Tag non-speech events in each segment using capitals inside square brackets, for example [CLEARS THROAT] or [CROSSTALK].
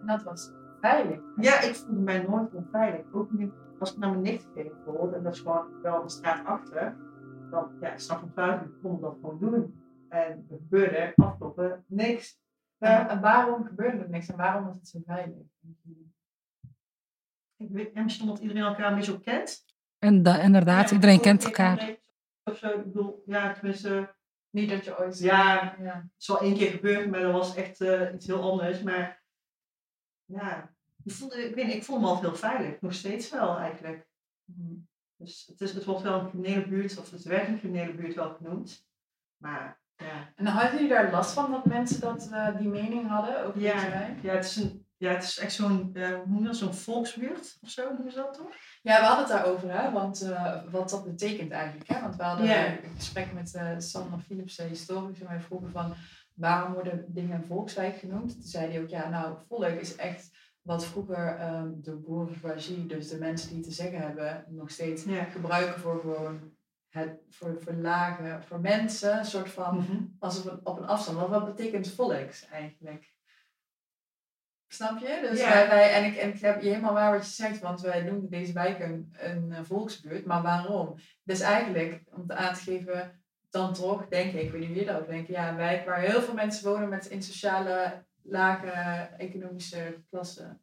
En dat was veilig. Ja, ik voelde mij nooit onveilig. Ook nu, als ik naar mijn nicht ging bijvoorbeeld, en dat is gewoon wel de straat achter, dan, ja, s'nachts om 12 uur kon ik dat gewoon doen. En er gebeurde afkloppen niks. En, en waarom gebeurde er niks en waarom was het zo veilig? Ik weet, en misschien omdat iedereen elkaar een beetje ook kent. En da- inderdaad, Ja, iedereen kent elkaar. Of zo, ik bedoel, ja, tenminste, Niet dat je ooit... Ja. ja. het is wel één keer gebeurd, maar dat was echt eh, iets heel anders. Maar ja, ik, voelde, ik weet niet, ik voel me altijd heel veilig. Nog steeds wel eigenlijk. Mhm. Dus het, is, het wordt wel een criminele buurt, of het werd een criminele buurt wel genoemd. Maar ja, En hadden jullie daar last van dat mensen dat, eh, die mening hadden over Ja. ja, het is, een, ja, het is echt zo'n, eh, hoe noem je dat, zo'n volksbuurt of zo noemen ze dat toch? Ja, we hadden het daarover, hè? Want eh, wat dat betekent eigenlijk. Hè? Want we hadden Ja. een gesprek met eh Sander Philips, de historicus, en wij vroegen van waarom worden dingen volkswijk genoemd? Toen zei hij ook, ja, nou, volk is echt wat vroeger ehm, de bourgeoisie, dus de mensen die te zeggen hebben, nog steeds Ja. gebruiken voor gewoon het voor, voor lagen, voor mensen, een soort van Mhm. als op een, op een afstand. Want wat betekent volks eigenlijk? Snap je? Dus Ja. wij, wij, en, ik, en ik heb je helemaal waar wat je zegt, want wij noemen deze wijk een, een eh, volksbuurt. Maar waarom? Dus eigenlijk, om het aan te geven, dan toch denk ik, ik weet niet wie je daarover denkt, ja, een wijk waar heel veel mensen wonen met in sociale, lage economische klassen.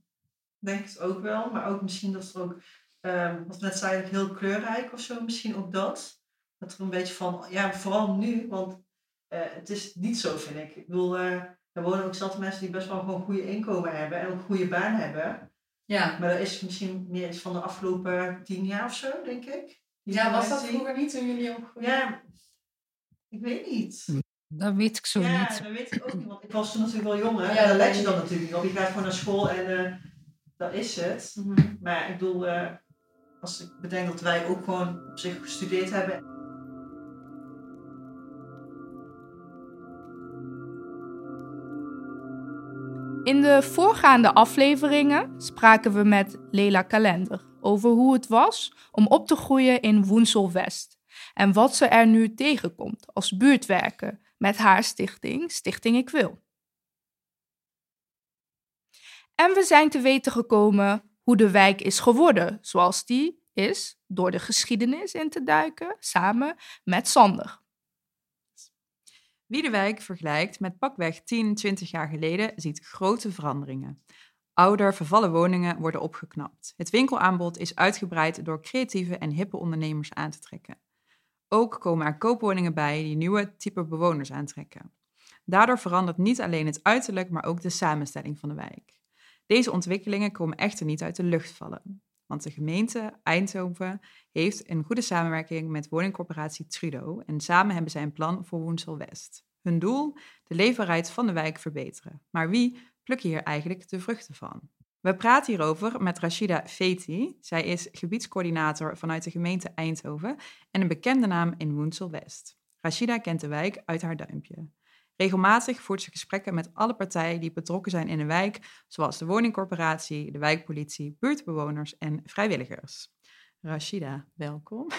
denk het ook wel, maar ook misschien dat er ook, ehm, wat we net zeiden, heel kleurrijk of zo, misschien ook dat. Dat er een beetje van, ja, vooral nu, want eh, het is niet zo, vind ik. Ik bedoel, eh, er wonen ook zelfs mensen die best wel gewoon goede inkomen hebben en ook een goede baan hebben. Ja. Maar dat is misschien meer iets van de afgelopen tien jaar of zo, denk ik. Die Ja, was dat vroeger niet toen jullie opgroeiden? Ja, ik weet niet. Dat weet ik zo ja, niet. dat weet ik ook niet, want ik was toen natuurlijk wel jonger. Ja, dat let je dan natuurlijk niet op. Je gaat gewoon naar school en eh, dat is het. Mhm. Maar ik bedoel, eh, als ik bedenk dat wij ook gewoon op zich gestudeerd hebben. In de voorgaande afleveringen spraken we met Lela Kalender over hoe het was om op te groeien in Woensel West en wat ze er nu tegenkomt als buurtwerker met haar stichting Stichting Ik Wil. En we zijn te weten gekomen hoe de wijk is geworden zoals die is door de geschiedenis in te duiken samen met Sander. Wie de wijk vergelijkt met pakweg 10, 20 jaar geleden, ziet grote veranderingen. Ouder, vervallen woningen worden opgeknapt. Het winkelaanbod is uitgebreid door creatieve en hippe ondernemers aan te trekken. Ook komen er koopwoningen bij die nieuwe type bewoners aantrekken. Daardoor verandert niet alleen het uiterlijk, maar ook de samenstelling van de wijk. Deze ontwikkelingen komen echter niet uit de lucht vallen. Want de gemeente Eindhoven heeft een goede samenwerking met woningcorporatie Trudeau en samen hebben zij een plan voor Woensel West. Hun doel? De leefbaarheid van de wijk verbeteren. Maar wie plukt hier eigenlijk de vruchten van? We praten hierover met Rashida Feti. Zij is gebiedscoördinator vanuit de gemeente Eindhoven en een bekende naam in Woensel West. Rashida kent de wijk uit haar duimpje. Regelmatig voert ze gesprekken met alle partijen die betrokken zijn in de wijk, zoals de woningcorporatie, de wijkpolitie, buurtbewoners en vrijwilligers. Rashida, welkom. [LAUGHS]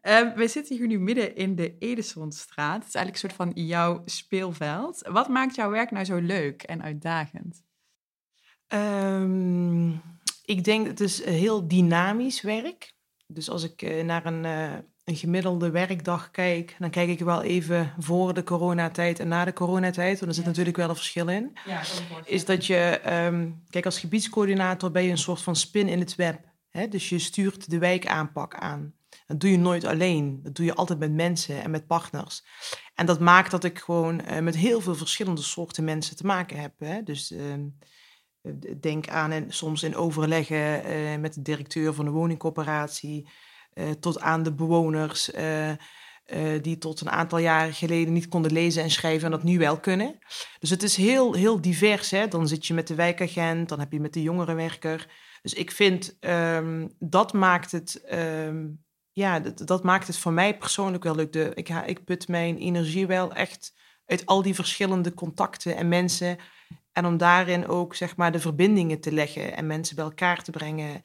Ehm, we zitten hier nu midden in de Edesonstraat. Het is eigenlijk een soort van jouw speelveld. Wat maakt jouw werk nou zo leuk en uitdagend? Ehm, ik denk het is heel dynamisch werk. Dus als ik eh, naar een, eh, een gemiddelde werkdag kijk, dan kijk ik wel even voor de coronatijd en na de coronatijd, want er zit Ja. natuurlijk wel een verschil in. Ja, Is dat je, ehm, kijk, als gebiedscoördinator ben je een soort van spin in het web. Hè? Dus je stuurt de wijkaanpak aan. Dat doe je nooit alleen. Dat doe je altijd met mensen en met partners. En dat maakt dat ik gewoon eh, met heel veel verschillende soorten mensen te maken heb. Hè? Dus ehm, eh, denk aan en soms in overleggen eh, met de directeur van de woningcorporatie, eh, tot aan de bewoners eh, eh, die tot een aantal jaren geleden niet konden lezen en schrijven en dat nu wel kunnen. Dus het is heel, heel divers. Hè? Dan zit je met de wijkagent, dan heb je met de jongerenwerker. Dus ik vind ehm, dat maakt het. ehm, ja, dat, dat maakt het voor mij persoonlijk wel leuk. De, ik, ik put mijn energie wel echt uit al die verschillende contacten en mensen. En om daarin ook zeg maar de verbindingen te leggen en mensen bij elkaar te brengen.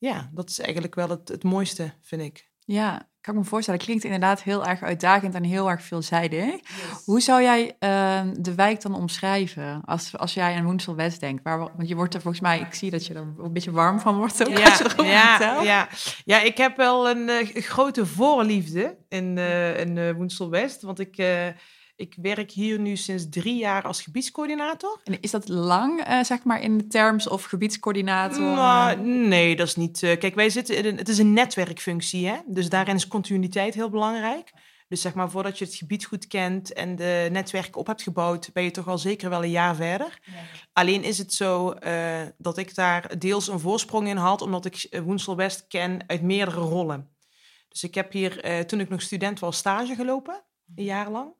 Ja, dat is eigenlijk wel het, het mooiste, vind ik. Ja, kan ik me voorstellen, klinkt inderdaad heel erg uitdagend en heel erg veelzijdig. Hoe zou jij ehm, de wijk dan omschrijven als, als jij aan Woensel West denkt? Waar, want je wordt er volgens mij, ik zie dat je er een beetje warm van wordt. Ook, als je erover ja, vertelt. ja, ja, ik heb wel een eh, grote voorliefde in, eh in eh, Woensel West. Want ik, ik werk hier nu sinds drie jaar als gebiedscoördinator. En is dat lang, eh, zeg maar, in de terms of gebiedscoördinator? Nou, nee, dat is niet. eh, kijk, wij zitten in een, het is een netwerkfunctie, hè? Dus daarin is continuïteit heel belangrijk. Dus zeg maar, voordat je het gebied goed kent en de netwerken op hebt gebouwd, ben je toch al zeker wel een jaar verder. Alleen is het zo eh, dat ik daar deels een voorsprong in had, omdat ik Woensel West ken uit meerdere rollen. Dus ik heb hier, toen ik nog student was, stage gelopen, een jaar lang.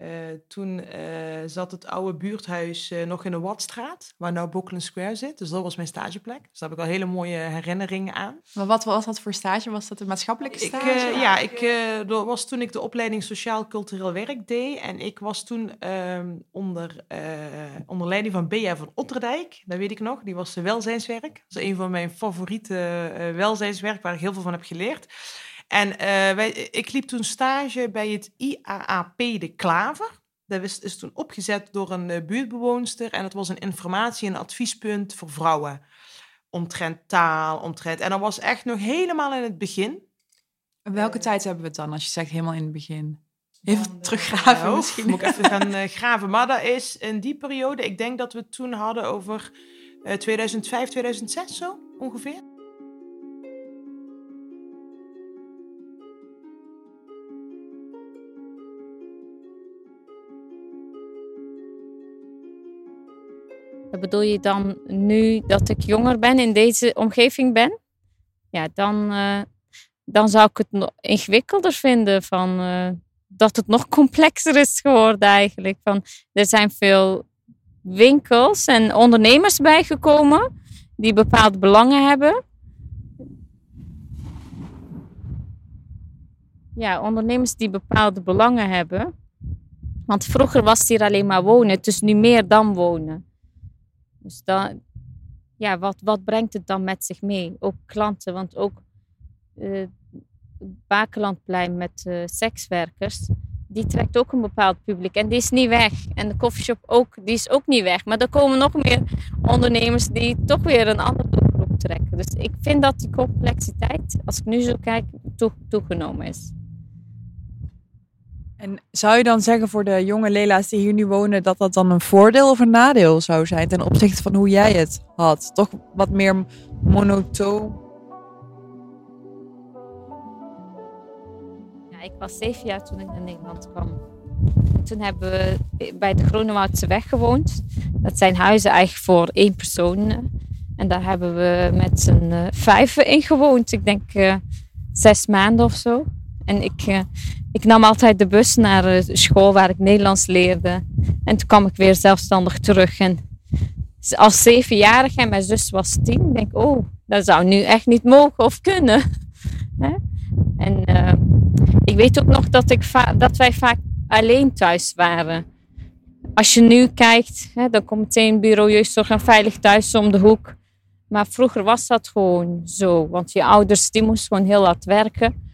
Eh, toen eh, zat het oude buurthuis eh, nog in de Watstraat, waar nou Bockland Square zit. Dus dat was mijn stageplek. Dus daar heb ik al hele mooie herinneringen aan. Maar wat was dat voor stage? Was dat een maatschappelijke Ik, stage? eh, ja, ik, dat was toen ik de opleiding Sociaal-Cultureel Werk deed. En ik was toen ehm, onder, onder leiding van Bea van Otterdijk. Dat weet ik nog. Die was de welzijnswerk. Dat is een van mijn favoriete welzijnswerk, waar ik heel veel van heb geleerd. En eh, wij, ik liep toen stage bij het IAAP De Klaver. Dat is, is toen opgezet door een eh, buurtbewoonster. En het was een informatie- en adviespunt voor vrouwen. Omtrent taal, omtrent... En dat was echt nog helemaal in het begin. Welke tijd hebben we het dan, als je zegt helemaal in het begin? Even teruggraven Nou, misschien. Moet ik even gaan [LAUGHS] eh, graven. Maar dat is in die periode, ik denk dat we het toen hadden over eh 2005, 2006 zo ongeveer. Bedoel je dan nu dat ik jonger ben, in deze omgeving ben? Ja, dan, eh, dan zou ik het ingewikkelder vinden. Van, eh, dat het nog [LAUGHS] complexer is geworden eigenlijk. Van, er zijn veel winkels en ondernemers bijgekomen die bepaalde belangen hebben. Ja, ondernemers die bepaalde belangen hebben. Want vroeger was hier alleen maar wonen. Het is nu meer dan wonen. Dus dan, ja, wat, wat brengt het dan met zich mee? Ook klanten, want ook eh Bakelandplein met eh, sekswerkers, die trekt ook een bepaald publiek en die is niet weg. En de koffieshop ook, die is ook niet weg. Maar er komen nog meer ondernemers die toch weer een andere doelgroep trekken. Dus ik vind dat die complexiteit, als ik nu zo kijk, toe, toegenomen is. En zou je dan zeggen voor de jonge Lela's die hier nu wonen, dat dat dan een voordeel of een nadeel zou zijn ten opzichte van hoe jij het had? Toch wat meer monotoon? Ja, ik was zeven jaar toen ik naar Nederland kwam. En toen hebben we bij de Groenewoudse weg gewoond. Dat zijn huizen eigenlijk voor één persoon. En daar hebben we met z'n uh, vijven in gewoond. Ik denk uh, zes maanden of zo. En ik, uh, ik nam altijd de bus naar de school waar ik Nederlands leerde. En toen kwam ik weer zelfstandig terug. En als zevenjarige en mijn zus was tien, denk ik, oh, dat zou nu echt niet mogen of kunnen. [LAUGHS] en uh, ik weet ook nog dat, ik dat wij vaak alleen thuis waren. Als je nu kijkt, hè, dan komt meteen bureau jeugdzorg en veilig thuis om de hoek. Maar vroeger was dat gewoon zo. Want je ouders die moesten gewoon heel hard werken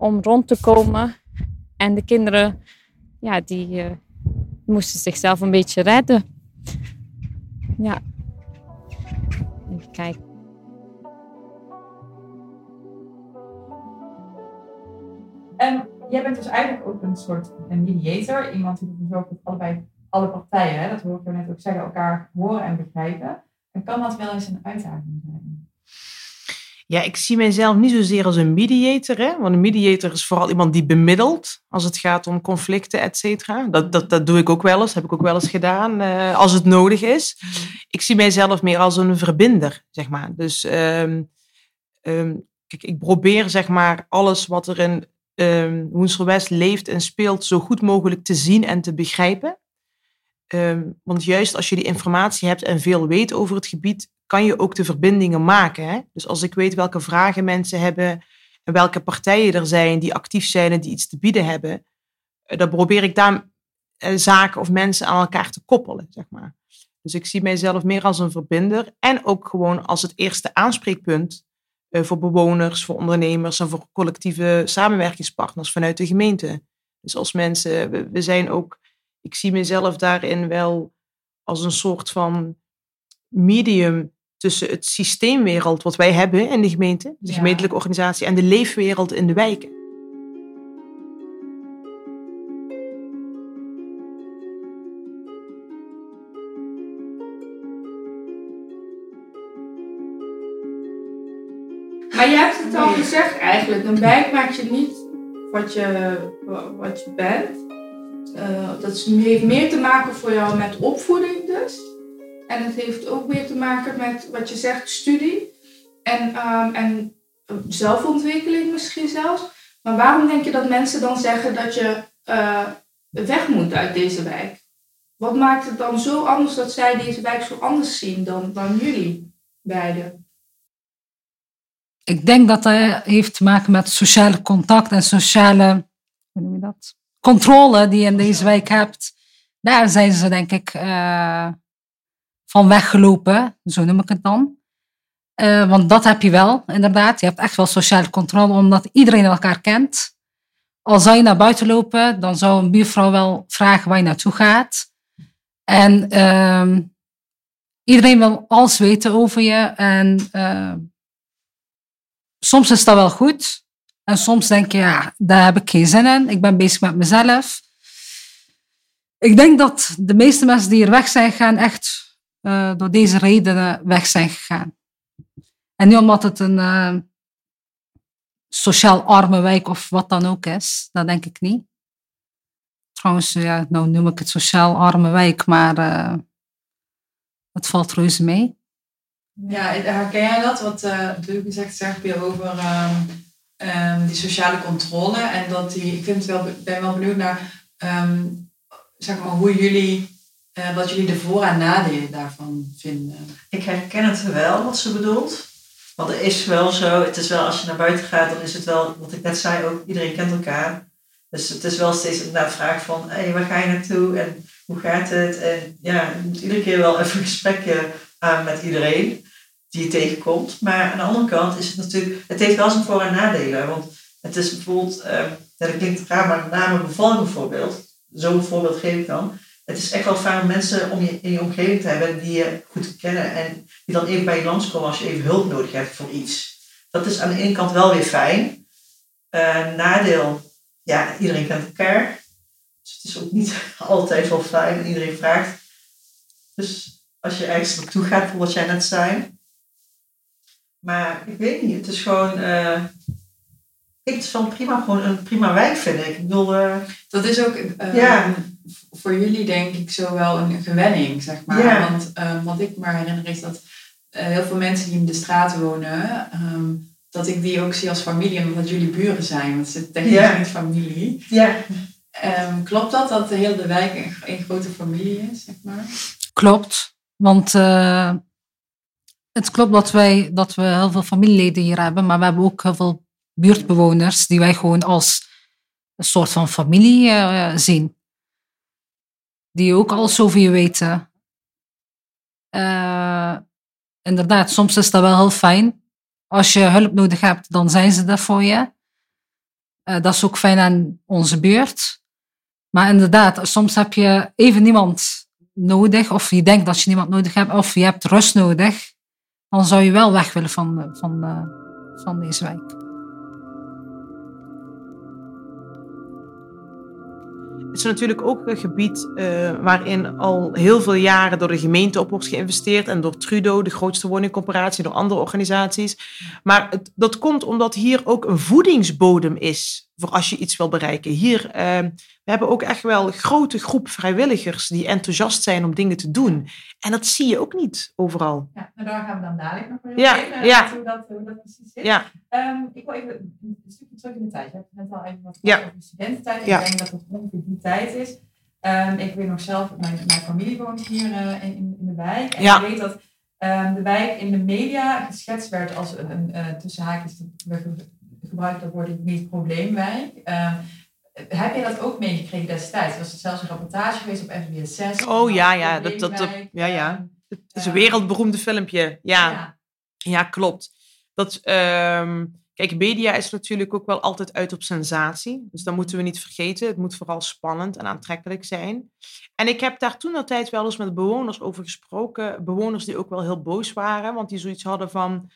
om rond te komen. En de kinderen, ja, die uh, moesten zichzelf een beetje redden. Ja. Even kijken. En jij bent dus eigenlijk ook een soort een mediator. Iemand die ervoor zorgt dat allebei, alle partijen, hè, dat hoor ik net ook zeggen, elkaar horen en begrijpen. En kan dat wel eens een uitdaging zijn? Ja, ik zie mijzelf niet zozeer als een mediator. Hè? Want een mediator is vooral iemand die bemiddelt als het gaat om conflicten, et cetera. Dat, dat, dat doe ik ook wel eens, heb ik ook wel eens gedaan, uh, als het nodig is. Mm. Ik zie mijzelf meer als een verbinder, zeg maar. Dus um, um, kijk, ik probeer zeg maar alles wat er in um, leeft en speelt zo goed mogelijk te zien en te begrijpen. Um, want juist als je die informatie hebt en veel weet over het gebied, kan je ook de verbindingen maken. Hè? Dus als ik weet welke vragen mensen hebben en welke partijen er zijn die actief zijn en die iets te bieden hebben, dan probeer ik daar uh, zaken of mensen aan elkaar te koppelen, zeg maar. Dus ik zie mijzelf meer als een verbinder en ook gewoon als het eerste aanspreekpunt eh, voor bewoners, voor ondernemers en voor collectieve samenwerkingspartners vanuit de gemeente. Dus als mensen, we zijn ook, ik zie mezelf daarin wel als een soort van medium tussen het systeemwereld wat wij hebben in de gemeente, de Ja. gemeentelijke organisatie, en de leefwereld in de wijken. Maar je hebt het al gezegd eigenlijk. Een wijk maakt je niet wat je, wa- wat je bent. Eh, dat heeft meer te maken voor jou met opvoeding dus. En het heeft ook meer te maken met wat je zegt, studie. En, ehm, en eh, zelfontwikkeling misschien zelfs. Maar waarom denk je dat mensen dan zeggen dat je eh, weg moet uit deze wijk? Wat maakt het dan zo anders dat zij deze wijk zo anders zien dan, dan jullie beiden? Ik denk dat dat heeft te maken met sociale contact en sociale hoe noem je dat? controle die je in deze wijk hebt. Daar zijn ze denk ik eh, van weggelopen, zo noem ik het dan. Eh, want dat heb je wel, inderdaad. Je hebt echt wel sociale controle, omdat iedereen elkaar kent. Al zou je naar buiten lopen, dan zou een buurvrouw wel vragen waar je naartoe gaat. En ehm, iedereen wil alles weten over je. En eh, soms is dat wel goed. En soms denk je, ja, daar heb ik geen zin in. Ik ben bezig met mezelf. Ik denk dat de meeste mensen die er weg zijn gegaan, echt eh, door deze redenen weg zijn gegaan. En niet omdat het een eh, sociaal arme wijk of wat dan ook is. Dat denk ik niet. Trouwens, ja, nou noem ik het sociaal arme wijk, maar eh, het valt reuze mee. Ja, herken jij dat? Wat eh Dirk zegt, over ehm, ehm, die sociale controle. En dat die, ik vind wel, ben wel benieuwd naar ehm, zeg maar, hoe jullie, eh, wat jullie de voor- en nadelen daarvan vinden. Ik herken het wel wat ze bedoelt. Want het is wel zo, het is wel als je naar buiten gaat, dan is het wel, wat ik net zei ook, iedereen kent elkaar. Dus het is wel steeds inderdaad vraag van, hé, waar ga je naartoe en hoe gaat het? En ja, je moet iedere keer wel even [LAUGHS] een gesprekje aan met iedereen die je tegenkomt. Maar aan de andere kant is het natuurlijk, het heeft wel zijn voor- en nadelen. Want het is bijvoorbeeld, eh, dat klinkt raar, maar na mijn bevalling bijvoorbeeld, zo'n voorbeeld geef ik dan. Het is echt wel fijn om mensen om je in je omgeving te hebben die je goed kennen en die dan even bij je langskomen als je even hulp nodig hebt voor iets. Dat is aan de ene kant wel weer fijn. Eh, nadeel, ja, iedereen kent elkaar. Dus het is ook niet [LAUGHS] altijd wel fijn en iedereen vraagt. Dus als je ergens naartoe gaat, voor wat jij net zei. Maar ik weet niet, het is gewoon. eh, ik het is wel prima, gewoon een prima wijk, vind ik. Ik bedoel, eh, Dat is ook Ja. Voor jullie denk ik zo wel een gewenning, zeg maar. Ja. Want ehm, wat ik me herinner is dat eh, heel veel mensen die in de straat wonen, ehm, dat ik die ook zie als familie, omdat jullie buren zijn. Want ze technisch Ja. niet familie. ja, Ehm, klopt dat, dat de hele wijk een, een grote familie is, zeg maar? Klopt, want eh, het klopt dat, wij, dat we heel veel familieleden hier hebben, maar we hebben ook heel veel buurtbewoners die wij gewoon als een soort van familie eh, zien. Die ook over je weten. Eh, inderdaad, soms is dat wel heel fijn. Als je hulp nodig hebt, dan zijn ze er voor je. Eh, dat is ook fijn aan onze buurt. Maar inderdaad, soms heb je even niemand nodig, of je denkt dat je niemand nodig hebt, of je hebt rust nodig, dan zou je wel weg willen van, van, eh, van deze wijk. Het is natuurlijk ook een gebied eh, waarin al heel veel jaren door de gemeente op wordt geïnvesteerd en door Trudeau, de grootste woningcorporatie, door andere organisaties. Maar het, dat komt omdat hier ook een voedingsbodem is voor als je iets wil bereiken. Hier, eh, we hebben ook echt wel een grote groep vrijwilligers die enthousiast zijn om dingen te doen. En dat zie je ook niet overal. Ja, nou daar gaan we dan dadelijk nog weer Ja, in, ja. Hoe, dat, hoe dat precies is. Ja, Ehm, ik wil even een stukje terug in de tijd. Je hebt net al even wat Ja. over studententijd. Ja. Ik denk dat het ongeveer die tijd is. Ehm, ik weet nog zelf, mijn, mijn familie woont hier eh, in, in de wijk. En Ja. ik weet dat de wijk in de media geschetst werd als een, een eh, tussen haakjes gebruikt dat woord niet probleemwijk. Ehm, heb je dat ook meegekregen destijds? Er was zelfs een rapportage geweest op SBS 6. Oh, ja, ja, dat- dat- ja, ja. ehm, het is een wereldberoemde filmpje. Ja, ja. Ja, klopt. dat, ehm, kijk, media is natuurlijk ook wel altijd uit op sensatie. Dus dat moeten we niet vergeten. Het moet vooral spannend en aantrekkelijk zijn. En ik heb daar toen altijd wel eens met bewoners over gesproken. Bewoners die ook wel heel boos waren, want die zoiets hadden van...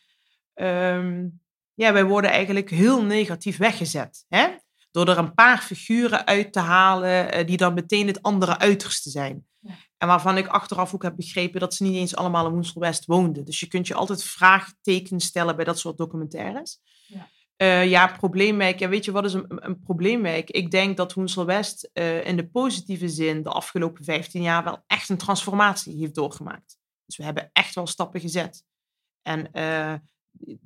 ehm, ja, wij worden eigenlijk heel negatief weggezet. Hè? Door er een paar figuren uit te halen eh, die dan meteen het andere uiterste zijn. Ja. En waarvan ik achteraf ook heb begrepen dat ze niet eens allemaal in Woensel West woonden. Dus je kunt je altijd vraagtekens stellen bij dat soort documentaires. Ja. Eh, ja, probleemwijk. Ja, weet je wat is een, een probleemwijk? Ik denk dat Woensel West eh, in de positieve zin de afgelopen 15 jaar wel echt een transformatie heeft doorgemaakt. Dus we hebben echt wel stappen gezet. En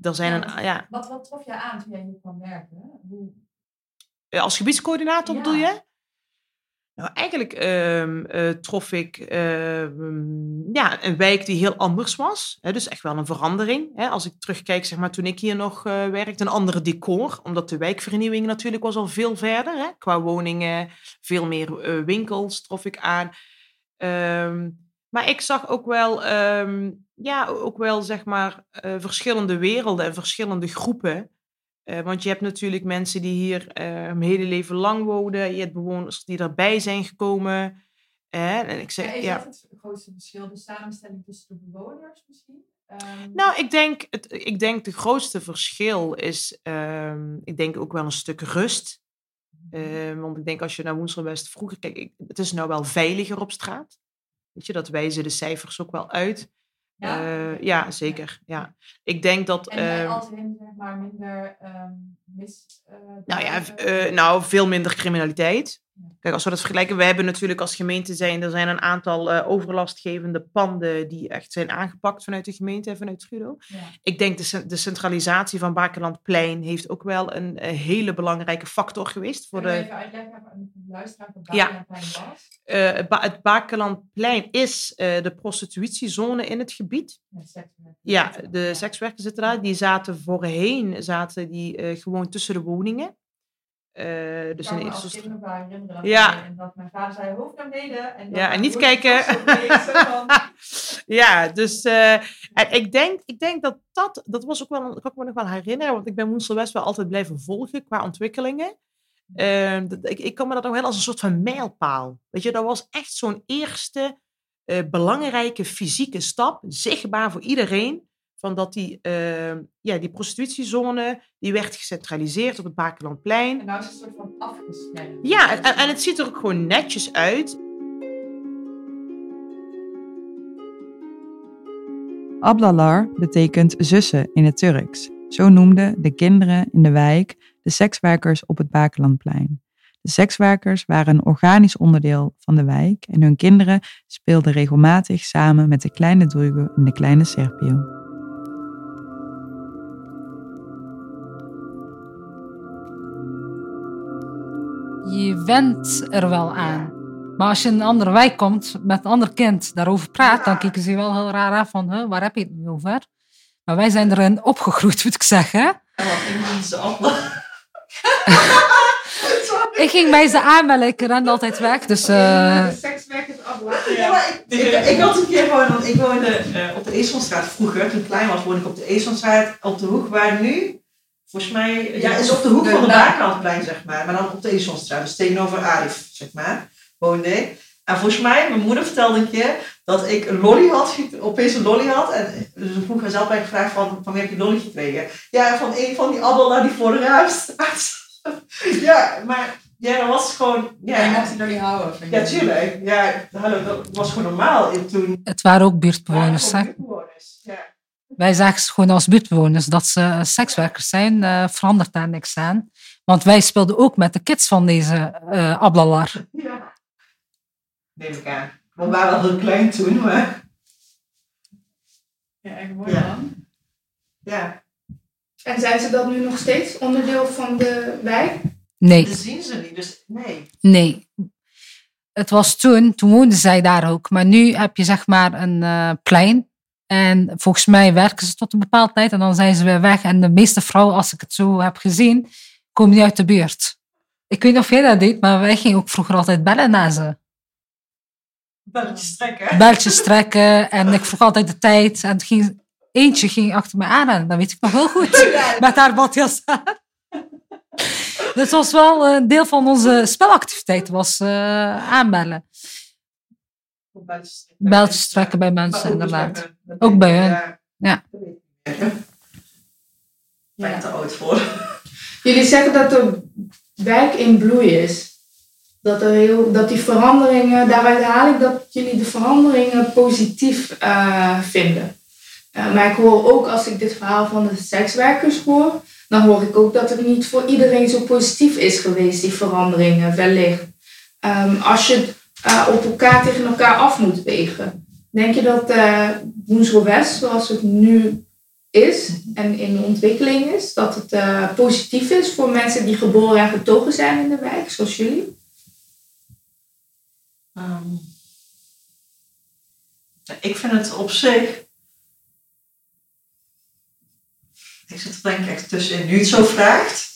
er zijn Ja, een, ja, Wat, wat trof je aan toen jij hier kwam werken? Hoe, Als gebiedscoördinator Ja. bedoel je? Nou, eigenlijk ehm, eh, trof ik ehm, ja, een wijk die heel anders was. Hè, dus echt wel een verandering. Hè. Als ik terugkijk, zeg maar, toen ik hier nog eh, werkte, een andere decor. Omdat de wijkvernieuwing natuurlijk was al veel verder. Hè. Qua woningen, veel meer eh, winkels trof ik aan. Ehm, maar ik zag ook wel, ja, ook wel zeg maar, eh, verschillende werelden en verschillende groepen. Eh, want je hebt natuurlijk mensen die hier eh hun hele leven lang wonen. Je hebt bewoners die erbij zijn gekomen. En ik ja, zeg, is ja. dat het grootste verschil, de samenstelling tussen de bewoners misschien? Ehm, Nou, ik denk, het, ik denk de grootste verschil is, ehm, ik denk ook wel een stuk rust. Eh, want ik denk als je naar Woensel West vroeger kijkt, het is nou wel veiliger op straat. Weet je, dat wijzen de cijfers ook wel uit. Ja? Oké. ja, zeker. Ja. Ik denk dat. En uh, als in zeg maar minder ehm mis. eh, Nou ja, nou, veel minder criminaliteit. Kijk, als we dat vergelijken, we hebben natuurlijk als gemeente zijn, er zijn een aantal eh, overlastgevende panden die echt zijn aangepakt vanuit de gemeente en vanuit Trudo. Ja. Ik denk de, cen- de centralisatie van Bakelandplein heeft ook wel een, eh, hele belangrijke factor geweest voor Kun je de, even uitleggen aan de luisteraar wat Ja. Was? eh, het Ba- het Bakelandplein is de prostitutiezone in het gebied. Ja, sekswerk. Ja, de sekswerkers zitten daar. Die zaten voorheen zaten die, gewoon tussen de woningen. Eh, Ik dus in als Ja. wij- en dat mijn vader zei hoofd naar beneden. En Ja, en niet ik kijken. [LAUGHS] ja, dus eh, en ik, denk, ik denk dat dat, dat was ook wel, een- kan ik me nog wel herinneren, want ik ben Woensel West wel altijd blijven volgen qua ontwikkelingen. Ehm, dat- ik, ik kan me dat nog wel als een soort van mijlpaal. Weet je, dat was echt zo'n eerste eh, belangrijke fysieke stap, zichtbaar voor iedereen, van dat die, ehm, ja, die prostitutiezone, die werd gecentraliseerd op het Bakelandplein. En nou is het een soort van afgesneden. Ja, en, en- en het ziet er ook gewoon netjes uit. Ablalar betekent zussen in het Turks. Zo noemden de kinderen in de wijk de sekswerkers op het Bakelandplein. De sekswerkers waren een organisch onderdeel van de wijk en hun kinderen speelden regelmatig samen met de kleine Drugo en de kleine Serpio. Je went er wel aan. Maar als je in een andere wijk komt met een ander kind daarover praat, dan kijken ze je wel heel raar aan van, waar heb je het nu over? Maar wij zijn erin opgegroeid, [LAUGHS] moet ik zeggen. Allemaal? [LAUGHS] Ik ging bij ze aanmelden, ik rende altijd weg. Dus eh, De sekswerkers aflaten. Ja, maar ik, ik, ik had een keer gewoon, want ik woonde eh, op de Ezelstraat vroeger. Toen ik klein was, woonde ik op de Ezelstraat op de hoek waar nu, volgens mij, ja, is op de hoek De van de Baaklandplein, zeg maar. Maar dan op de Ezelstraat, dus tegenover Arif, zeg maar, woonde ik. En volgens mij, mijn moeder vertelde een keer dat ik een lolly had, opeens een lolly had. En ze vroeg me zelf bij gevraagd van, van wie heb je lolly gekregen? Ja, van een van die abbel die voor de raam staat. [LAUGHS] ja, maar ja, dat was gewoon, Ja, je mocht die jullie houden. vind ja, tuurlijk. Ja, hallo, dat was gewoon normaal in toen. het waren ook buurtbewoners. hè. Ja. Wij zagen ze gewoon als buurtbewoners dat ze sekswerkers zijn, eh, verandert daar niks aan. Want wij speelden ook met de kids van deze eh Ablalar. ja. Neem ik aan. We waren wel heel klein toen, maar Ja, echt mooi Ja. man. ja, En zijn ze dat nu nog steeds onderdeel van de wijk? Nee, dat zien ze niet. Dus nee. nee. Het was toen, toen woonden zij daar ook. Maar nu heb je zeg maar een eh, plein. En volgens mij werken ze tot een bepaalde tijd en dan zijn ze weer weg. En de meeste vrouwen, als ik het zo heb gezien, komen niet uit de buurt. Ik weet niet of jij dat deed, maar wij gingen ook vroeger altijd bellen naar ze. Belletjes trekken. Beltjes trekken en ik vroeg altijd de tijd. En ging eentje ging achter me aan. Dat weet ik nog heel goed. [LAUGHS] Met haar badjas aan. Dus was wel een deel van onze spelactiviteit, was eh, aanbellen. Beltjes trekken bij mensen, inderdaad. Ook bij hen. Ja. Ik ben te oud voor. [LAUGHS] Jullie zeggen dat de wijk in bloei is. Dat, er heel, dat die veranderingen, daaruit haal ik dat jullie de veranderingen positief eh, vinden. Eh, maar ik hoor ook als ik dit verhaal van de sekswerkers hoor, dan hoor ik ook dat het niet voor iedereen zo positief is geweest, die veranderingen wellicht. Ehm, als je het eh, op elkaar tegen elkaar af moet wegen. Denk je dat uh, West, zoals het nu is en in ontwikkeling is, dat het uh, positief is voor mensen die geboren en getogen zijn in de wijk, zoals jullie? Um, ik vind het op zich. Ik zit er denk ik echt tussenin. Nu het zo vraagt.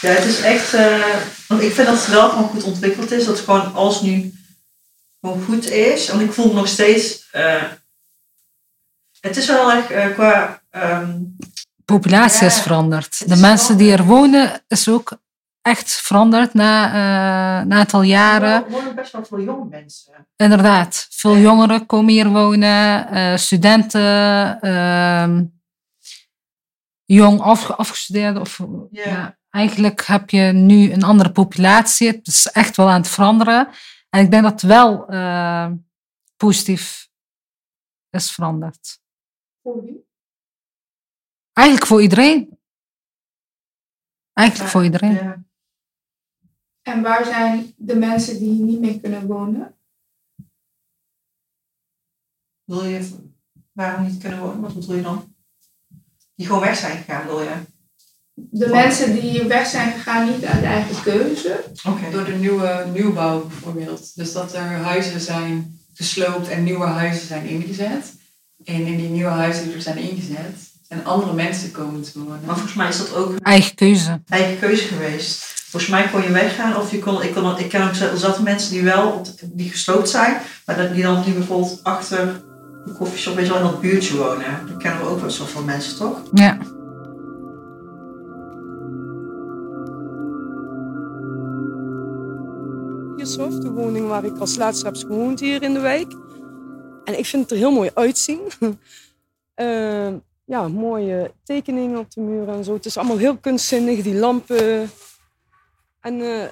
Ja, het is echt. Uh, want ik vind dat het wel gewoon goed ontwikkeld is. Dat gewoon als nu gewoon goed is. Want ik voel me nog steeds. Uh, het is wel erg uh, qua. Um, Populatie ja, is veranderd. De mensen die er wonen is ook echt veranderd na uh, een aantal jaren. Er wonen best wel veel jonge mensen. Inderdaad, veel jongeren komen hier wonen, studenten, uh, jong af, afgestudeerden. Of, ja, eigenlijk heb je nu een andere populatie. Het is echt wel aan het veranderen. En ik denk dat het wel eh, positief is veranderd. Voor wie? Eigenlijk voor iedereen. Eigenlijk voor iedereen. Ja. En waar zijn de mensen die hier niet meer kunnen wonen? Wil je waarom niet kunnen wonen? Wat bedoel je dan? Die gewoon weg zijn gegaan, wil je? De mensen die hier weg zijn gegaan niet uit eigen keuze. Door de nieuwe nieuwbouw bijvoorbeeld. Dus dat er huizen zijn gesloopt en nieuwe huizen zijn ingezet. En in die nieuwe huizen die er zijn ingezet, zijn andere mensen komen te wonen. Maar volgens mij is dat ook een Eigen keuze. eigen keuze geweest. Volgens mij kon je weggaan of je kon, ik, kon, ik ken ook zaten mensen die wel die gesloopt zijn, maar dat- die dan nu bijvoorbeeld achter de koffieshop je wel, in dat buurtje wonen. Dat kennen we ook wel zoveel mensen, toch? Ja. De woning waar ik als laatste heb gewoond hier in de wijk. En ik vind het er heel mooi uitzien. [LAUGHS] Eh, ja, mooie tekeningen op de muren en zo. Het is allemaal heel kunstzinnig, die lampen. En eh,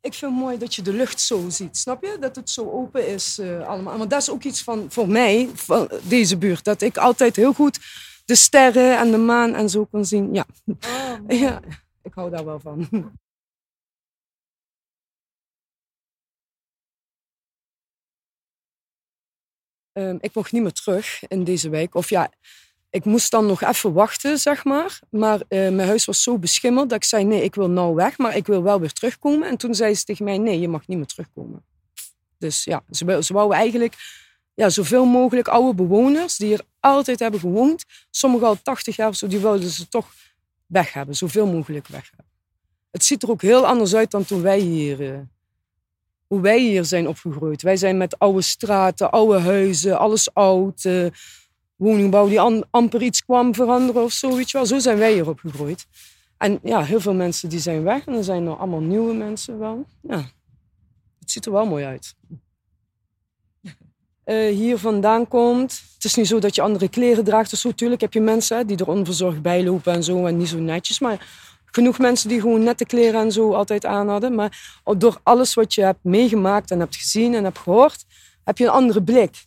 ik vind het mooi dat je de lucht zo ziet, snap je? Dat het zo open is eh, allemaal. Maar dat is ook iets van, voor mij, van deze buurt. Dat ik altijd heel goed de sterren en de maan en zo kon zien. Ja, [LAUGHS] ja ik hou daar wel van. [LAUGHS] Ehm, ik mocht niet meer terug in deze wijk. Of ja, ik moest dan nog even wachten, zeg maar. Maar eh, mijn huis was zo beschimmeld dat ik zei: nee, ik wil nou weg, maar ik wil wel weer terugkomen. En toen zei ze tegen mij: nee, je mag niet meer terugkomen. Dus ja, ze, ze wouden eigenlijk ja, zoveel mogelijk oude bewoners die hier altijd hebben gewoond, sommigen al 80 jaar of zo, die wilden ze toch weg hebben, zoveel mogelijk weg hebben. Het ziet er ook heel anders uit dan toen wij hier. eh, hoe wij hier zijn opgegroeid. Wij zijn met oude straten, oude huizen, alles oud. eh, woningbouw die amper iets kwam veranderen of zo, weet wel. Zo zijn wij hier opgegroeid. En ja, heel veel mensen die zijn weg en er zijn er allemaal nieuwe mensen wel. Ja, het ziet er wel mooi uit. [LAUGHS] Eh, hier vandaan komt. Het is niet zo dat je andere kleren draagt of zo. Tuurlijk heb je mensen die er onverzorgd bij lopen en zo en niet zo netjes. Maar genoeg mensen die gewoon nette kleren en zo altijd aan hadden. Maar door alles wat je hebt meegemaakt en hebt gezien en hebt gehoord, heb je een andere blik.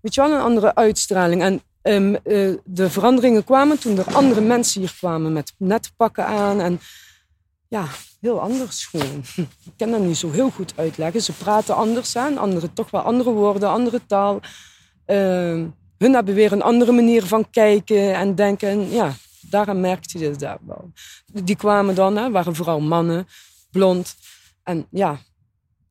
Weet je wel, een andere uitstraling. En ehm, eh, de veranderingen kwamen toen er andere mensen hier kwamen met nette pakken aan. En ja, heel anders gewoon. [LAUGHS] Ik kan dat niet zo heel goed uitleggen. Ze praten anders aan, andere, toch wel andere woorden, andere taal. Ehm, hun hebben weer een andere manier van kijken en denken. En ja, daaraan merkte je daar wel. Die kwamen dan, hè, waren vooral mannen, blond. En ja,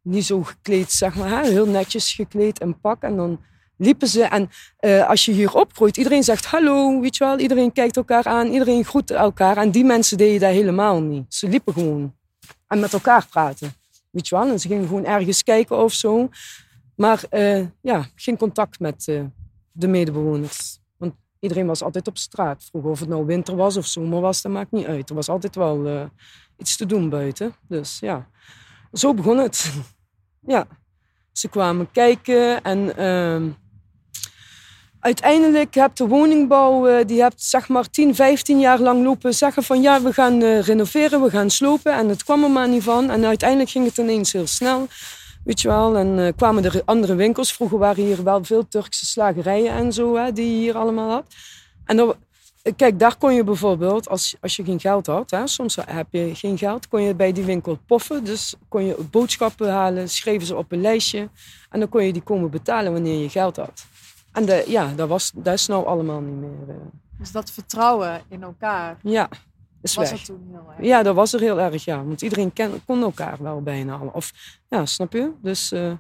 niet zo gekleed, zeg maar. Heel netjes gekleed in pak. En dan liepen ze. En eh, als je hier opgroeit, iedereen zegt hallo, weet je wel. Iedereen kijkt elkaar aan, iedereen groet elkaar. En die mensen deden dat helemaal niet. Ze liepen gewoon. En met elkaar praten. Weet je wel. En ze gingen gewoon ergens kijken of zo. Maar eh, ja, geen contact met eh, de medebewoners. Iedereen was altijd op straat. Vroeger of het nou winter was of zomer was, dat maakt niet uit. Er was altijd wel eh, iets te doen buiten. Dus ja, zo begon het. [LAUGHS] ja, ze kwamen kijken en ehm, uiteindelijk heb de woningbouw, eh, die hebt zeg maar 10, 15 jaar lang lopen zeggen van ja, we gaan eh, renoveren, we gaan slopen. En het kwam er maar niet van. En uiteindelijk ging het ineens heel snel. Weet je wel, en eh, kwamen er andere winkels. Vroeger waren hier wel veel Turkse slagerijen en zo, hè, die je hier allemaal had. En dan, kijk, daar kon je bijvoorbeeld, als, als je geen geld had, hè, soms heb je geen geld, kon je bij die winkel poffen. Dus kon je boodschappen halen, schreven ze op een lijstje. En dan kon je die komen betalen wanneer je geld had. En de, ja, dat, was, dat is nou allemaal niet meer. eh. Dus dat vertrouwen in elkaar ja, is was weg. toen heel erg. Ja, dat was er heel erg, ja. Want iedereen ken, kon elkaar wel bijna. al. Of, ja, snap je? Dus, eh,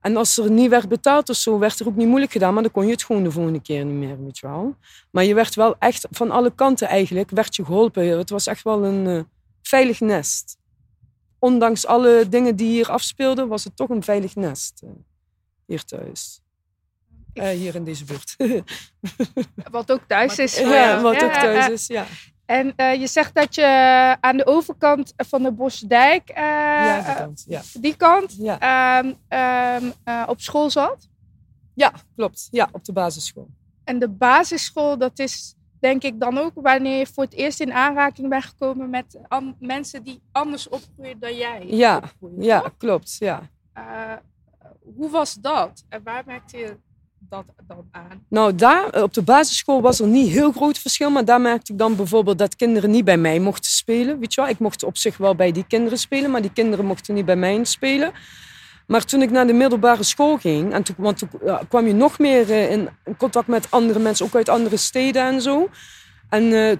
en als er niet werd betaald of zo, werd er ook niet moeilijk gedaan. Maar dan kon je het gewoon de volgende keer niet meer, weet je wel. Maar je werd wel echt, van alle kanten eigenlijk, werd je geholpen. Het was echt wel een eh, veilig nest. Ondanks alle dingen die hier afspeelden, was het toch een veilig nest. eh, hier thuis. Eh, hier in deze buurt. [LAUGHS] Wat ook thuis is. ja, wat ook thuis ja. is, ja. En eh, je zegt dat je aan de overkant van de Bosdijk, eh, Ja, die eh, kant, ja. die kant, Ja. ehm, ehm, eh, op school zat. Ja, klopt. Ja, op de basisschool. En de basisschool, dat is denk ik dan ook wanneer je voor het eerst in aanraking bent gekomen met mensen die anders opgroeien dan jij. Ja, opgroeien, ja, klopt. Ja. Eh, hoe was dat? En waar merkte je dat dan aan? Nou, daar eh, op de basisschool was er niet heel groot verschil. Maar daar merkte ik dan bijvoorbeeld dat kinderen niet bij mij mochten spelen. Weet je wel? Ik mocht op zich wel bij die kinderen spelen, maar die kinderen mochten niet bij mij spelen. Maar toen ik naar de middelbare school ging, en toen, want toen kwam je nog meer eh, in contact met andere mensen, ook uit andere steden en zo. En eh,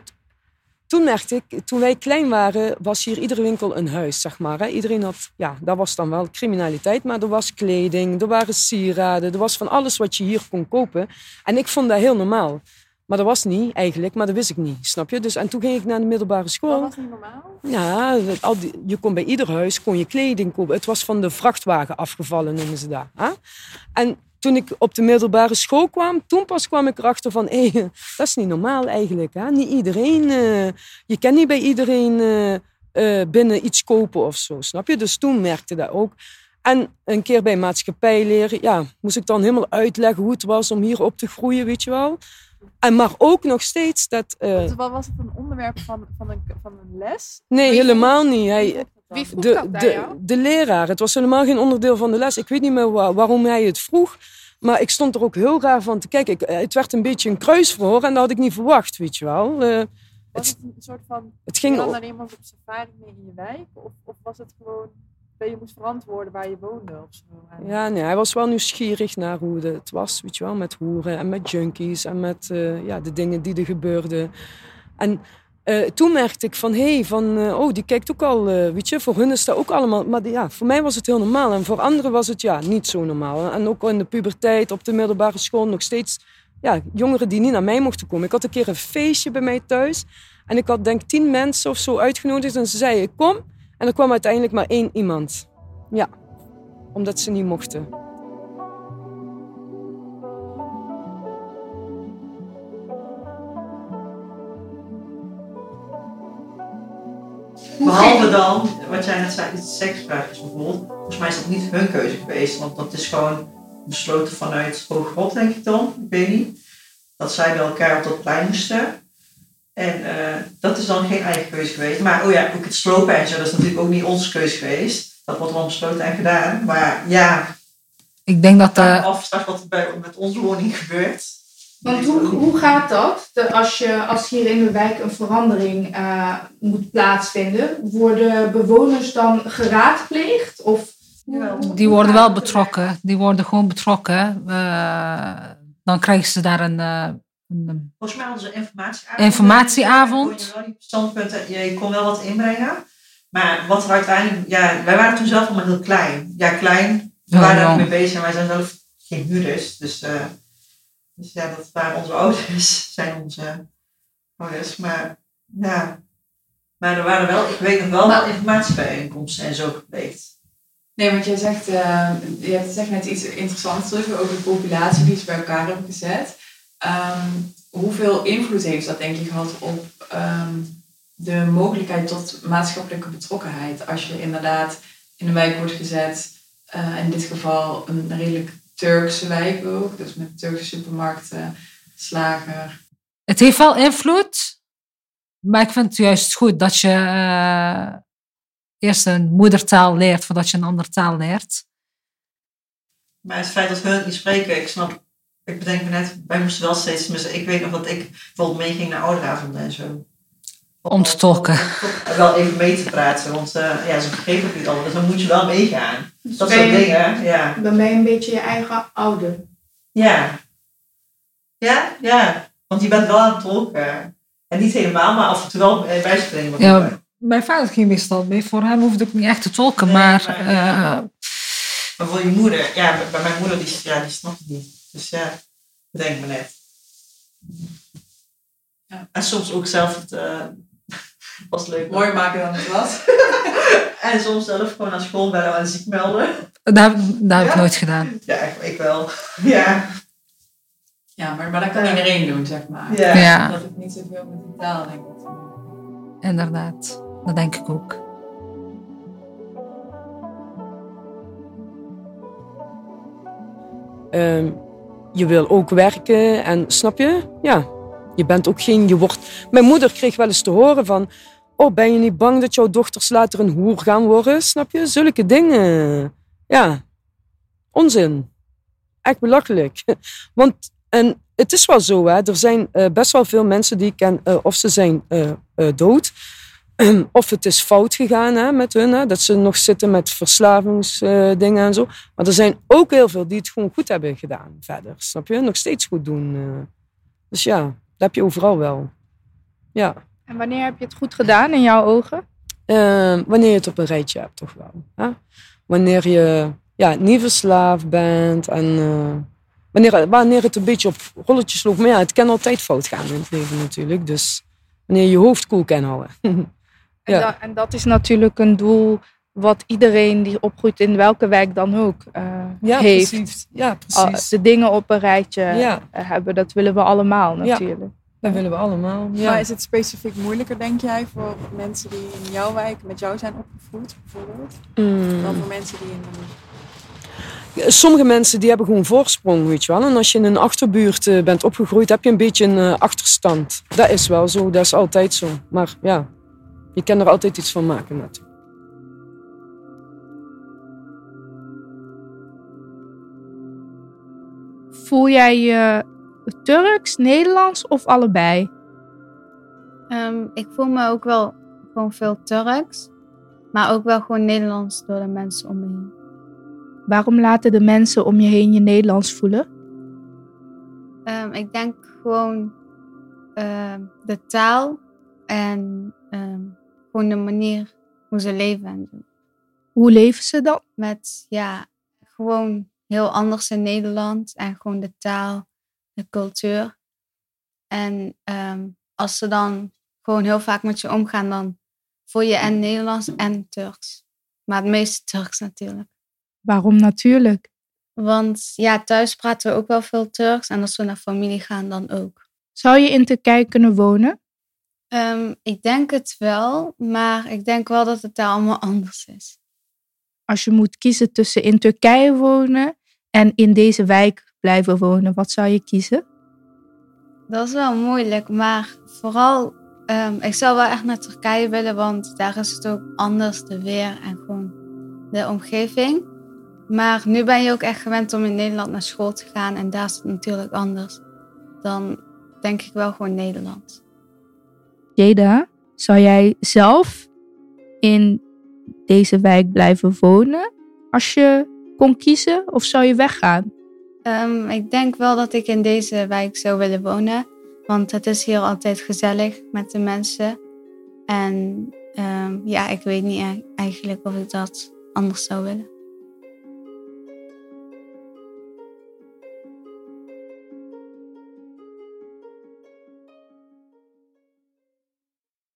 toen merkte ik, toen wij klein waren, was hier iedere winkel een huis, zeg maar. Hè. Iedereen had, ja, dat was dan wel criminaliteit, maar er was kleding, er waren sieraden, er was van alles wat je hier kon kopen. En ik vond dat heel normaal. Maar dat was niet eigenlijk, maar dat wist ik niet, snap je? Dus, en toen ging ik naar de middelbare school. Dat was niet normaal. Ja, dat- al die, je kon bij ieder huis kon je kleding kopen. Het was van de vrachtwagen afgevallen, noemen ze dat. Hè? En toen ik op de middelbare school kwam, toen pas kwam ik erachter van... hé, [LAUGHS] dat is niet normaal eigenlijk. Hè? Niet iedereen... eh, je kan niet bij iedereen eh, eh, binnen iets kopen of zo, snap je? Dus toen merkte dat ook. En een keer bij maatschappijleer, ja, moest ik dan helemaal uitleggen hoe het was om hier op te groeien, weet je wel. En maar ook nog steeds dat... Dus wat was het een onderwerp van, van, een, van een les? nee, helemaal niet. Hij? Wie vroeg de, dat de, jou? de leraar. Het was helemaal geen onderdeel van de les. Ik weet niet meer wa- waarom hij het vroeg. Maar ik stond er ook heel raar van te kijken. Ik, eh, het werd een beetje een kruisverhoor en dat had ik niet verwacht, weet je wel. Eh, Was het, het een soort van, het ging dan iemand op safari mee in je wijk? Of, of was het gewoon dat je moest verantwoorden waar je woonde of zo? Ja, nee, hij was wel nieuwsgierig naar hoe de- het was, weet je wel. Met hoeren en met junkies en met eh, ja, de dingen die er gebeurden. En eh, toen merkte ik van, hé, hey, van, eh, oh, die kijkt ook al, weet je. Voor hun is dat ook allemaal... Maar ja, voor mij was het heel normaal. En voor anderen was het, ja, niet zo normaal. En ook in de puberteit, op de middelbare school, nog steeds... Ja, jongeren die niet naar mij mochten komen. Ik had een keer een feestje bij mij thuis. En ik had denk tien mensen of zo uitgenodigd. En ze zeiden, kom. En er kwam uiteindelijk maar één iemand. Ja, omdat ze niet mochten. Behalve dan, wat jij net zei, het seksvraagjes bijvoorbeeld. Volgens mij is dat niet hun keuze geweest, want dat is gewoon besloten vanuit hoog God, denk ik dan. Ik weet niet. Dat zij bij elkaar op dat plein moesten. En eh, dat is dan geen eigen keuze geweest. Maar oh ja, ook het slopen en zo, dat is natuurlijk ook niet onze keuze geweest. Dat wordt wel besloten en gedaan. Maar ja, Ik denk dat... eh af straks wat er bij, met onze woning gebeurt. Want hoe, hoe gaat dat? De, als, je, als hier in de wijk een verandering eh, moet plaatsvinden, worden bewoners dan geraadpleegd? Of die worden wel betrokken. Die worden gewoon betrokken. Eh, dan krijgen ze daar een... eh, een Volgens mij hadden ze informatieavond. Informatieavond. Kon je wel die standpunten, je kon wel wat inbrengen. Maar wat er uiteindelijk, ja, wij waren toen zelf allemaal heel klein. Ja, klein. We waren daar ja. niet mee bezig en wij zijn zelf geen huurders. Dus, eh, dus ja, dat waren onze ouders, [LAUGHS] zijn onze ouders. Maar ja, maar er waren wel, ik weet nog wel, wel informatiebijeenkomsten en zo gepleegd. Nee, want jij zegt, eh, je zegt net iets interessants terug over de populatie die ze bij elkaar hebben gezet. Ehm, hoeveel invloed heeft dat denk je gehad op ehm, de mogelijkheid tot maatschappelijke betrokkenheid? Als je inderdaad in een wijk wordt gezet, eh, in dit geval een redelijk Turkse wijk ook, dus met Turkse supermarkten, slager. Het heeft wel invloed, maar ik vind het juist goed dat je eh, eerst een moedertaal leert voordat je een andere taal leert. Maar het feit dat we het niet spreken, ik snap, ik bedenk me net, wij moesten wel steeds, ik weet nog dat ik bijvoorbeeld meeging naar ouderavonden en zo. Om te tolken. Wel even mee te praten, want eh, ja, ze begrepen het niet altijd, dus dan moet je wel meegaan. Dat ben soort dingen, ja. Dan ben je een beetje je eigen ouder. Ja. Ja, ja. Want je bent wel aan het tolken. En niet helemaal, maar af en toe wel eh, bijspringen. wat Ja, mijn vader ging meestal mee. Voor hem hoefde ik niet echt te tolken, Nee, maar maar, eh, ja. Maar voor je moeder, ja, bij- mijn moeder, die, ja, die snapt het niet. Dus ja, bedenk me net. Ja. En soms ook zelf het, eh, was leuk. Mooi maken dan het was. [LAUGHS] En soms zelf gewoon naar school bellen en ziek melden. dat, heb- dat heb ik Ja? nooit gedaan. Ja, ik, ik wel. Ja. Ja, maar, maar dat kan iedereen doen, zeg maar. Ja. Ja. Dat het niet zoveel met de taal, denk ik. Inderdaad, dat denk ik ook. Ehm, je wil ook werken en snap je? Ja, je bent ook geen, je wordt... Mijn moeder kreeg wel eens te horen van, oh ben je niet bang dat jouw dochters later een hoer gaan worden? Snap je? Zulke dingen. Ja, onzin. Echt belachelijk. [LAUGHS] Want, en het is wel zo, hè, er zijn eh, best wel veel mensen die ik ken, eh, of ze zijn eh, dood, [CLEARS THROAT] of het is fout gegaan hè, met hun, hè, dat ze nog zitten met verslavingsdingen en zo. Maar er zijn ook heel veel die het gewoon goed hebben gedaan verder, snap je? Nog steeds goed doen. Dus ja, heb je overal wel. Ja, En wanneer heb je het goed gedaan in jouw ogen? Eh, wanneer je het op een rijtje hebt, toch wel. Hè? Wanneer je ja, niet verslaafd bent en eh, wanneer, wanneer het een beetje op rolletjes loopt. Maar ja, het kan altijd fout gaan in het leven natuurlijk. Dus wanneer je je hoofd koel kan houden. [LAUGHS] En, Ja. da- en dat is natuurlijk een doel wat iedereen die opgroeit in welke wijk dan ook eh, ja, heeft. precies. Ja, precies. de dingen op een rijtje Ja. eh, hebben, dat willen we allemaal Ja. natuurlijk. Dat willen we allemaal. Ja. Maar is het specifiek moeilijker, denk jij, voor mensen die in jouw wijk met jou zijn opgevoed, bijvoorbeeld, Mm. dan voor mensen die in. Sommige mensen die hebben gewoon voorsprong, weet je wel. En als je in een achterbuurt eh, bent opgegroeid, heb je een beetje een achterstand. Dat is wel zo, dat is altijd zo. Maar ja, je kan er altijd iets van maken natuurlijk. Voel jij je Turks, Nederlands of allebei? Ehm, ik voel me ook wel gewoon veel Turks. Maar ook wel gewoon Nederlands door de mensen om me heen. Waarom laten de mensen om je heen je Nederlands voelen? Ehm, ik denk gewoon ehm, de taal en gewoon de manier hoe ze leven en zo. Hoe leven ze dan? Met ja, gewoon heel anders in Nederland en gewoon de taal, de cultuur. En ehm, als ze dan gewoon heel vaak met je omgaan, dan voel je en Nederlands en Turks. Maar het meeste Turks natuurlijk. Waarom natuurlijk? Want ja, thuis praten we ook wel veel Turks en als we naar familie gaan, dan ook. Zou je in Turkije kunnen wonen? Ehm, ik denk het wel, maar ik denk wel dat het daar allemaal [LAUGHS] anders is. Als je moet kiezen tussen in Turkije wonen en in deze wijk blijven wonen, wat zou je kiezen? Dat is wel moeilijk, maar vooral, ehm, ik zou wel echt naar Turkije willen, want daar is het ook anders, de weer en gewoon de omgeving. Maar nu ben je ook echt gewend om in Nederland naar school te gaan en daar is het natuurlijk anders. Dan denk ik wel gewoon Nederland. Jeda, zou jij zelf in deze wijk blijven wonen als je kon kiezen of zou je weggaan? Ehm, ik denk wel dat ik in deze wijk zou willen wonen, want het is hier altijd gezellig met de mensen. En ehm, ja, ik weet niet e- eigenlijk of ik dat anders zou willen.